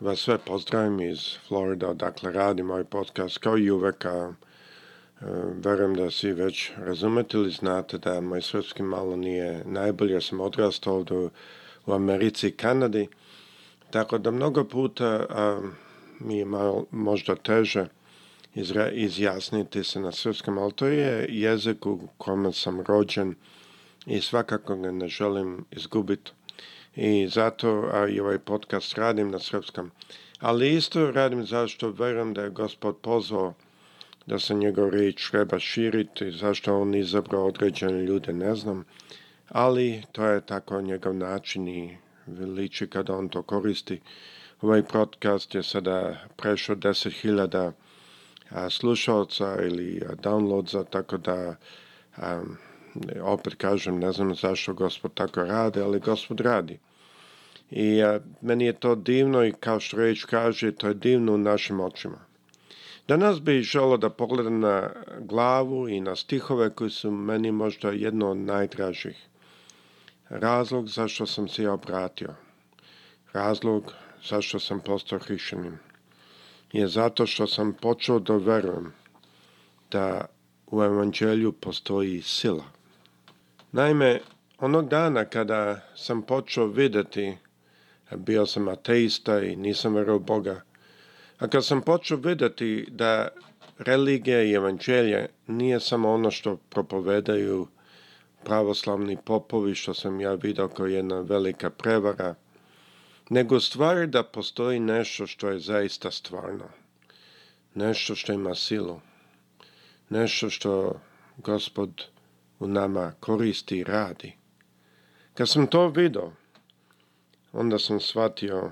vas sve pozdravim iz Florida, dakle radim ovaj podcast, kao i uvek, a e, verujem da svi već razumete ili znate da moj srpski malo nije najbolji, jer sam odrastao ovde u Americi i Kanadi, tako da mnogo puta a, mi je malo, možda teže izra, izjasniti se na srpskom, ali to je jezik u kome sam rođen i svakako ga ne želim izgubiti i zato a i ovaj podcast radim na srpskom. Ali isto radim zašto verujem da je gospod pozvao da se njegov reč treba širiti, zašto on izabrao određene ljude, ne znam, ali to je tako njegov način i veliči kada on to koristi. Ovaj podcast je sada prešao 10.000 slušalca ili downloadza, tako da um, opet kažem, ne znam zašto gospod tako radi, ali gospod radi. I a, e, meni je to divno i kao što reč kaže, to je divno u našim očima. Danas bi želeo da pogledam na glavu i na stihove koji su meni možda jedno od najdražih. Razlog zašto sam se ja obratio. Razlog zašto sam postao hrišćanim. Je zato što sam počeo da verujem da u evanđelju postoji sila Naime, onog dana kada sam počeo videti, bio sam ateista i nisam verao Boga, a kad sam počeo videti da religija i evanđelje nije samo ono što propovedaju pravoslavni popovi, što sam ja video kao jedna velika prevara, nego stvari da postoji nešto što je zaista stvarno, nešto što ima silu, nešto što gospod u nama koristi i radi. Kad sam to video, onda sam shvatio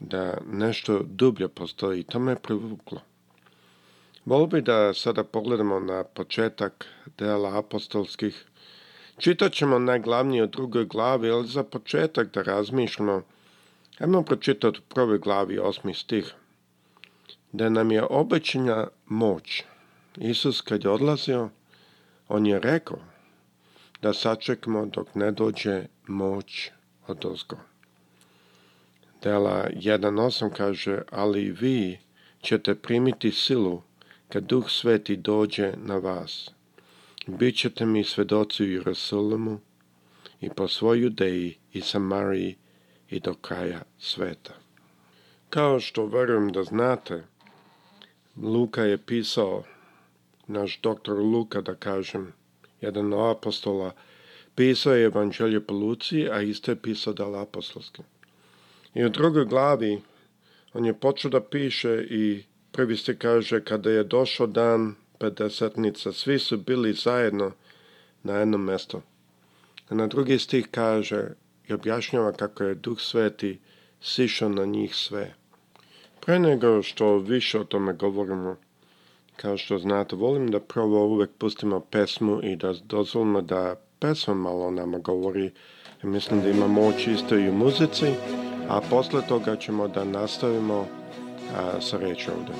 da nešto dublje postoji. To me privuklo. Volio bi da sada pogledamo na početak dela apostolskih. Čitat ćemo najglavnije u drugoj glavi, ali za početak da razmišljamo, ajmo pročitati u prvoj glavi osmi stih, da nam je obećanja moć. Isus kad je odlazio, On je rekao da sačekamo dok ne dođe moć od ozgo. Dela 1.8 kaže, ali vi ćete primiti silu kad Duh Sveti dođe na vas. Bićete mi svedoci u Jerusalimu i po svoj deji i Samariji i do kraja sveta. Kao što verujem da znate, Luka je pisao naš doktor Luka, da kažem, jedan od apostola, pisao je evanđelje po Luci, a isto je pisao da apostolski. I u drugoj glavi on je počeo da piše i prvi se kaže kada je došao dan pedesetnica, svi su bili zajedno na jednom mestu. A na drugi stih kaže i objašnjava kako je Duh Sveti sišao na njih sve. Pre nego što više o tome govorimo, Kao što znate, volim da prvo uvek pustimo pesmu i da dozvolimo da pesma malo nama govori. Mislim da ima moć isto i u muzici, a posle toga ćemo da nastavimo a, sa reći ovde.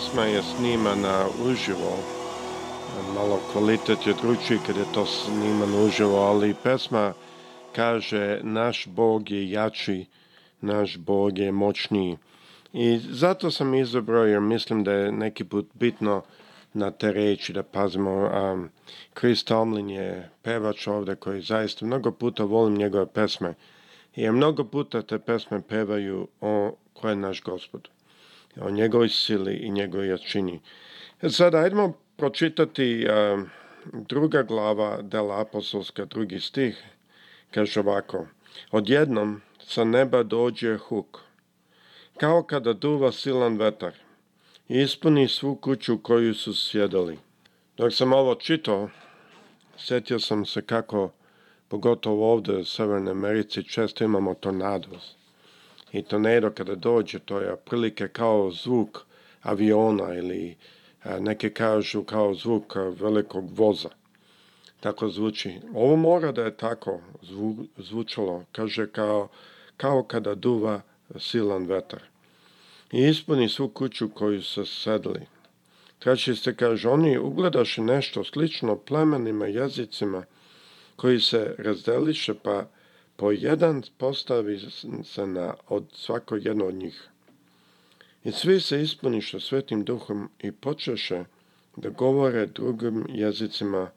pesma je snimana uživo. Malo kvalitet je drugačiji kad je to snimano uživo, ali pesma kaže naš Bog je jači, naš Bog je moćniji. I zato sam izabrao jer mislim da je neki put bitno na te reči da pazimo. Um, Chris Tomlin je pevač ovde koji zaista mnogo puta volim njegove pesme. Jer mnogo puta te pesme pevaju o ko je naš gospod o njegovoj sili i njegovoj jačini. E, sada, ajdemo pročitati druga glava dela apostolska, drugi stih, kaže ovako. Odjednom sa neba dođe huk, kao kada duva silan vetar i ispuni svu kuću koju su sjedali. Dok sam ovo čitao, setio sam se kako, pogotovo ovde u Severnoj Americi, često imamo tornados i tornado kada dođe, to je prilike kao zvuk aviona ili neke kažu kao zvuk velikog voza. Tako zvuči. Ovo mora da je tako zvu, zvučalo, kaže kao, kao kada duva silan vetar. I ispuni svu kuću koju se sedli. Treći se kaže, oni ugledaše nešto slično plemenima jezicima koji se razdeliše pa po jedan postavi se na, od svako jedno od njih. I svi se ispuniše svetim duhom i počeše da govore drugim jezicima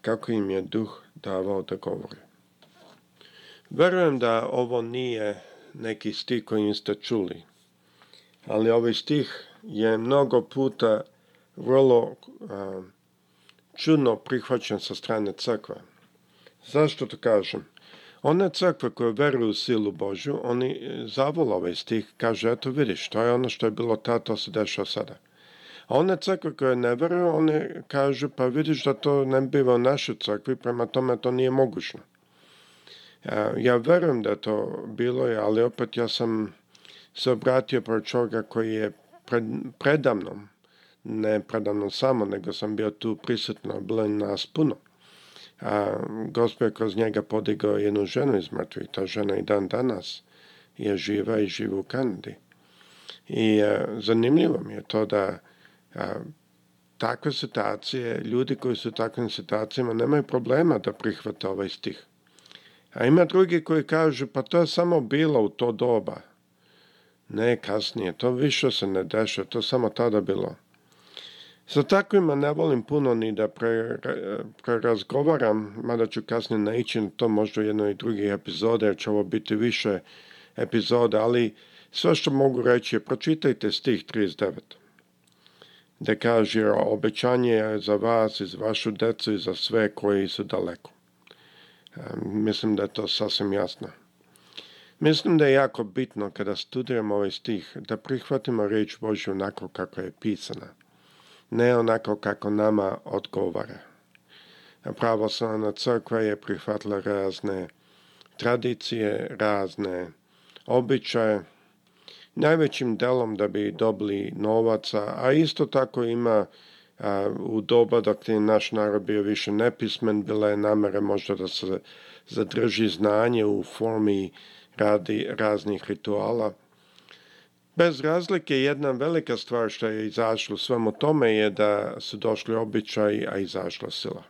kako im je duh davao da govore. Verujem da ovo nije neki stih koji ste čuli, ali ovaj stih je mnogo puta vrlo a, čudno prihvaćen sa strane crkve. Zašto to kažem? Ona crkva koja veruje u silu Božju, oni e, zavola ovaj stih, kaže, eto vidiš, to je ono što je bilo ta, to se dešava sada. A ona crkve koja ne veruju, oni kažu, pa vidiš da to ne biva u našoj crkvi, prema tome to nije mogućno. E, ja verujem da to bilo, je, ali opet ja sam se obratio pro čovjeka koji je pred, predamnom, ne predamnom samo, nego sam bio tu prisutno, bilo nas puno a gospod je kroz njega podigao jednu ženu iz mrtvih. Ta žena i dan danas je živa i živi u Kanadi. I a, e, zanimljivo mi je to da a, takve situacije, ljudi koji su u takvim situacijama nemaju problema da prihvate ovaj stih. A ima drugi koji kažu pa to je samo bilo u to doba. Ne kasnije, to više se ne dešava, to samo tada bilo. Sa takvima ne volim puno ni da prerazgovaram, pre mada ću kasnije naići na to možda u jednoj drugi epizode, jer će ovo biti više epizoda, ali sve što mogu reći je pročitajte stih 39 Da kaže obećanje je za vas i za vašu decu i za sve koji su daleko. E, mislim da je to sasvim jasno. Mislim da je jako bitno kada studiramo ovaj stih da prihvatimo reč Božju onako kako je pisana ne onako kako nama odgovara. Pravoslavna crkva je prihvatila razne tradicije, razne običaje, najvećim delom da bi dobili novaca, a isto tako ima a, u doba dok je naš narod bio više nepismen, bila je namera možda da se zadrži znanje u formi radi raznih rituala. Bez razlike, jedna velika stvar što je izašla svemu tome je da su došli običaj, a izašla sila.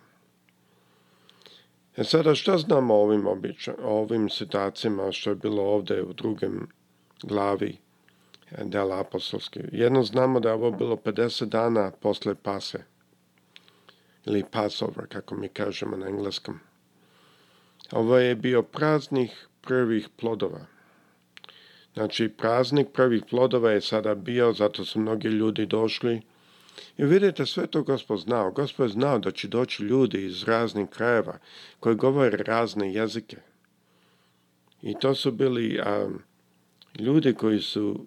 E sada, što znamo o ovim, običaj, o ovim situacijama što je bilo ovde u drugim glavi dela apostolske? Jedno znamo da je ovo bilo 50 dana posle pase, ili Passover, kako mi kažemo na engleskom. Ovo je bio praznih prvih plodova. Znači, praznik prvih plodova je sada bio, zato su mnogi ljudi došli. I vidite, sve to Gospod znao. Gospod je znao da će doći ljudi iz raznih krajeva koji govore razne jezike. I to su bili a, ljudi koji su,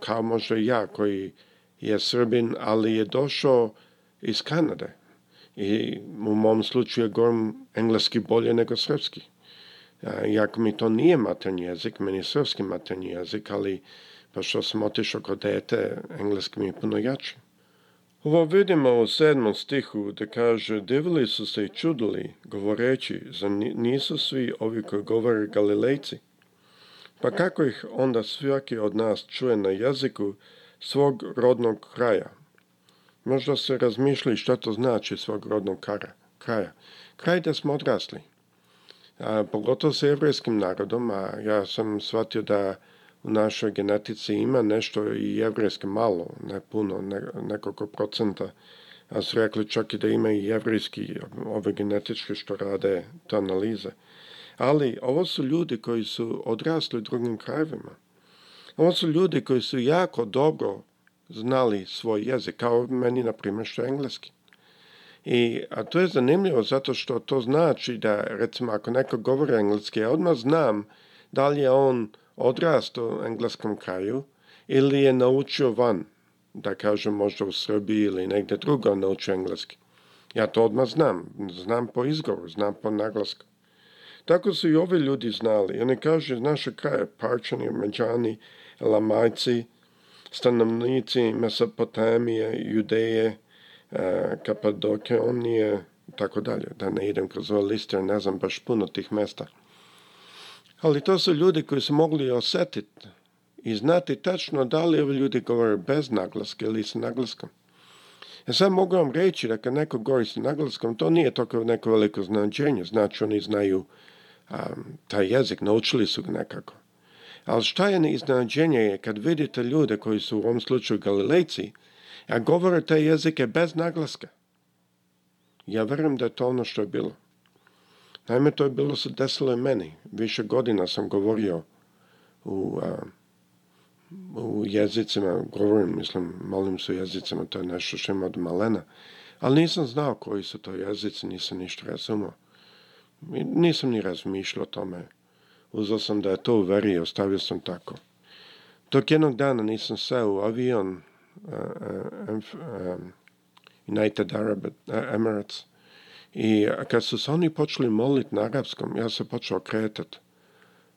kao možda ja, koji je Srbin, ali je došao iz Kanade. I u mom slučaju je govorim engleski bolje nego srpski iako mi to nije maternji jezik, meni je srpski maternji jezik, ali pa što sam otišao kod dete, engleski mi je puno jači. Ovo vidimo u sedmom stihu da kaže divili su se i čudili govoreći, za nisu svi ovi koji govore galilejci? Pa kako ih onda svaki od nas čuje na jeziku svog rodnog kraja? Možda se razmišlji što to znači svog rodnog kraja. Kraj da smo odrasli a, pogotovo sa jevrijskim narodom, a ja sam shvatio da u našoj genetici ima nešto i jevrijske malo, ne puno, ne, nekoliko procenta. A su rekli čak i da ima i jevrijski ove genetičke što rade te analize. Ali ovo su ljudi koji su odrasli u drugim krajevima. Ovo su ljudi koji su jako dobro znali svoj jezik, kao meni, na primjer, što je engleski. I, a to je zanimljivo zato što to znači da, recimo, ako neko govori engleski, ja odmah znam da li je on odrastao u engleskom kraju ili je naučio van, da kažem možda u Srbiji ili negde drugo naučio engleski. Ja to odmah znam, znam po izgovoru, znam po naglasku. Tako su i ovi ljudi znali. Oni kažu iz naše kraje, Parčani, Međani, Elamajci, stanovnici Mesopotamije, Judeje, E, Kapadoke, on nije tako dalje, da ne idem kroz ove liste, ne znam baš puno tih mesta. Ali to su ljudi koji su mogli osetiti i znati tačno da li ovi ljudi govore bez naglaska ili s naglaskom. Ja sad mogu vam reći da kad neko govori s naglaskom, to nije toliko neko veliko značenje, znači oni znaju um, taj jezik, naučili su ga nekako. Ali šta je iznenađenje je kad vidite ljude koji su u ovom slučaju galilejci, Ja govore te jezike bez naglaska. Ja verujem da je to ono što je bilo. Naime, to je bilo se desilo i meni. Više godina sam govorio u, a, u jezicima, govorim, mislim, molim se jezicima, to je nešto što ima od malena, ali nisam znao koji su to jezici, nisam ništa razumao. Nisam ni razmišljao o tome. Uzao sam da je to u veri i ostavio sam tako. Dok jednog dana nisam seo u avion, Uh, um, um, United Arab uh, Emirates. I kad su se oni počeli moliti na arapskom, ja se počeo kretati.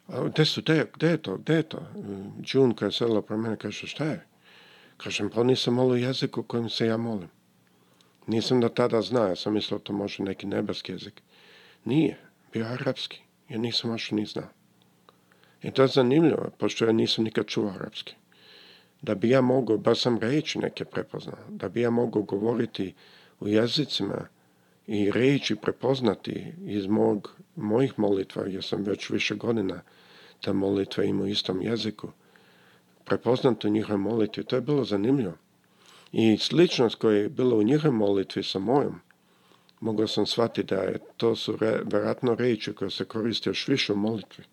A gde su, te, gde je to, gde je to? June koja je sedela pre mene kaže, šta je? Kažem, pa nisam molio jeziku kojim se ja molim. Nisam da tada zna, ja sam mislio da to može neki nebeski jezik. Nije, bio arapski. Ja nisam još ni znao. I to je zanimljivo, pošto ja nisam nikad čuo arapski da bi ja mogao, bar sam reći neke prepoznao, da bi ja mogao govoriti u jezicima i reći prepoznati iz mog, mojih molitva, jer sam već više godina ta molitva ima u istom jeziku, prepoznat u njihovoj molitvi, to je bilo zanimljivo. I sličnost koja je bila u njihovoj molitvi sa mojom, mogao sam shvatiti da je to su re, vjerojatno reči koje se koriste još više u molitvi.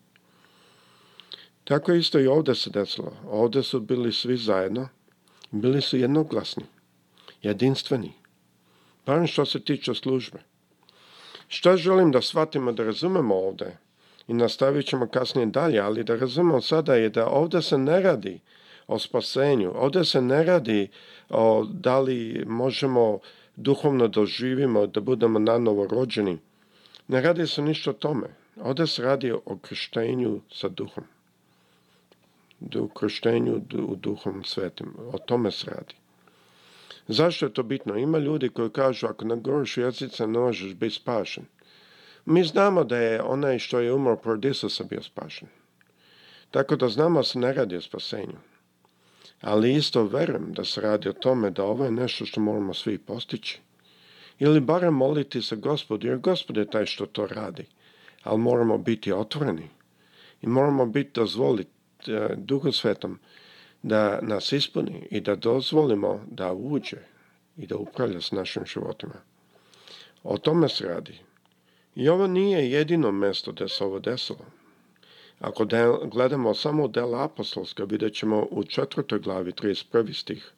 Tako je isto i ovde se desilo. Ovde su bili svi zajedno, bili su jednoglasni, jedinstveni, barem što se tiče službe. Šta želim da shvatimo, da razumemo ovde i nastavit ćemo kasnije dalje, ali da razumemo sada je da ovde se ne radi o spasenju, ovde se ne radi o da li možemo duhovno doživimo, da, da budemo nanovo rođeni. Ne radi se ništa o tome. Ovde se radi o krštenju sa duhom do krštenju u duhom svetim. O tome se radi. Zašto je to bitno? Ima ljudi koji kažu ako nagoriš jezica ne možeš biti spašen. Mi znamo da je onaj što je umro pored Isusa bio spašen. Tako da znamo da se ne radi o spasenju. Ali isto verujem da se radi o tome da ovo je nešto što moramo svi postići. Ili barem moliti se gospodu, jer gospod je taj što to radi. Ali moramo biti otvoreni. I moramo biti dozvoliti E, Svetom da nas ispuni i da dozvolimo da uđe i da upravlja s našim životima. O tome se radi. I ovo nije jedino mesto gdje se ovo desilo. Ako de, gledamo samo dela apostolska, vidjet ćemo u četvrtoj glavi 31. stih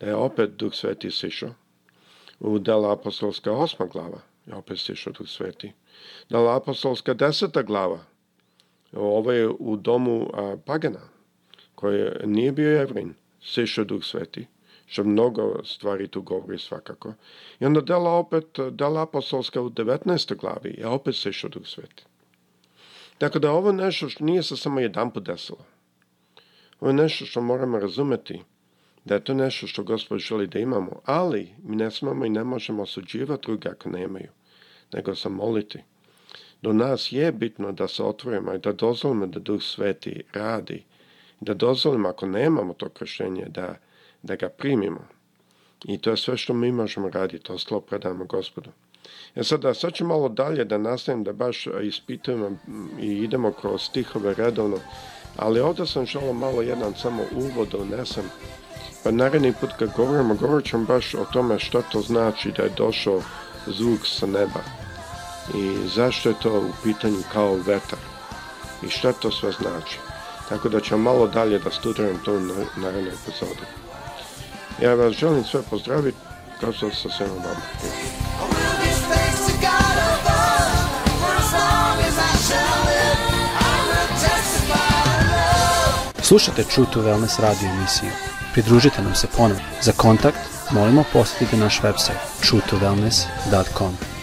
da je opet Duh Sveti sišao. U dela apostolska osma glava je opet sišao Duh Sveti. Dela apostolska deseta glava Ovo je u domu a, pagana, koji nije bio jevrin, sišao duh sveti, što mnogo stvari tu govori svakako. I onda dela opet, dela apostolska u 19. glavi, je opet se sišao duh sveti. Tako da ovo nešto što nije se samo jedan put desilo. Ovo je nešto što moramo razumeti, da je to nešto što Gospod želi da imamo, ali mi ne smemo i ne možemo osuđivati druge ako nemaju, nego se moliti. Do nas je bitno da se otvorimo i da dozvolimo da Duh Sveti radi, da dozvolimo ako nemamo to kršenje da, da ga primimo. I to je sve što mi možemo raditi, ostalo predamo gospodu. E sada, sad ću malo dalje da nastavim da baš ispitujemo i idemo kroz stihove redovno, ali ovdje sam želao malo jedan samo uvod da unesem. Pa naredni put kad govorimo, govorit baš o tome što to znači da je došao zvuk sa neba i zašto je to u pitanju kao vetar i šta to sve znači. Tako da ćemo malo dalje da studiram to na narednoj epizodi. Ja vas želim sve pozdraviti kao sam sa svema vama. Slušate True to Wellness radio emisiju. Pridružite nam se ponovno. Za kontakt molimo posjetite naš website truetowellness.com.